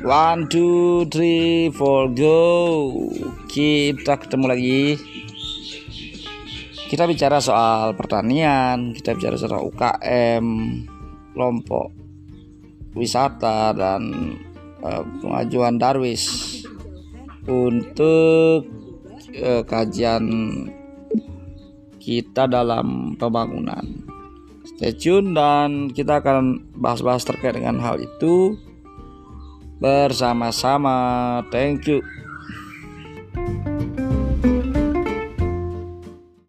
One, two, three, four, go. Kita ketemu lagi. Kita bicara soal pertanian, kita bicara soal UKM, kelompok wisata dan uh, pengajuan Darwis untuk uh, kajian kita dalam pembangunan. Stay tune dan kita akan bahas-bahas terkait dengan hal itu bersama-sama. Thank you.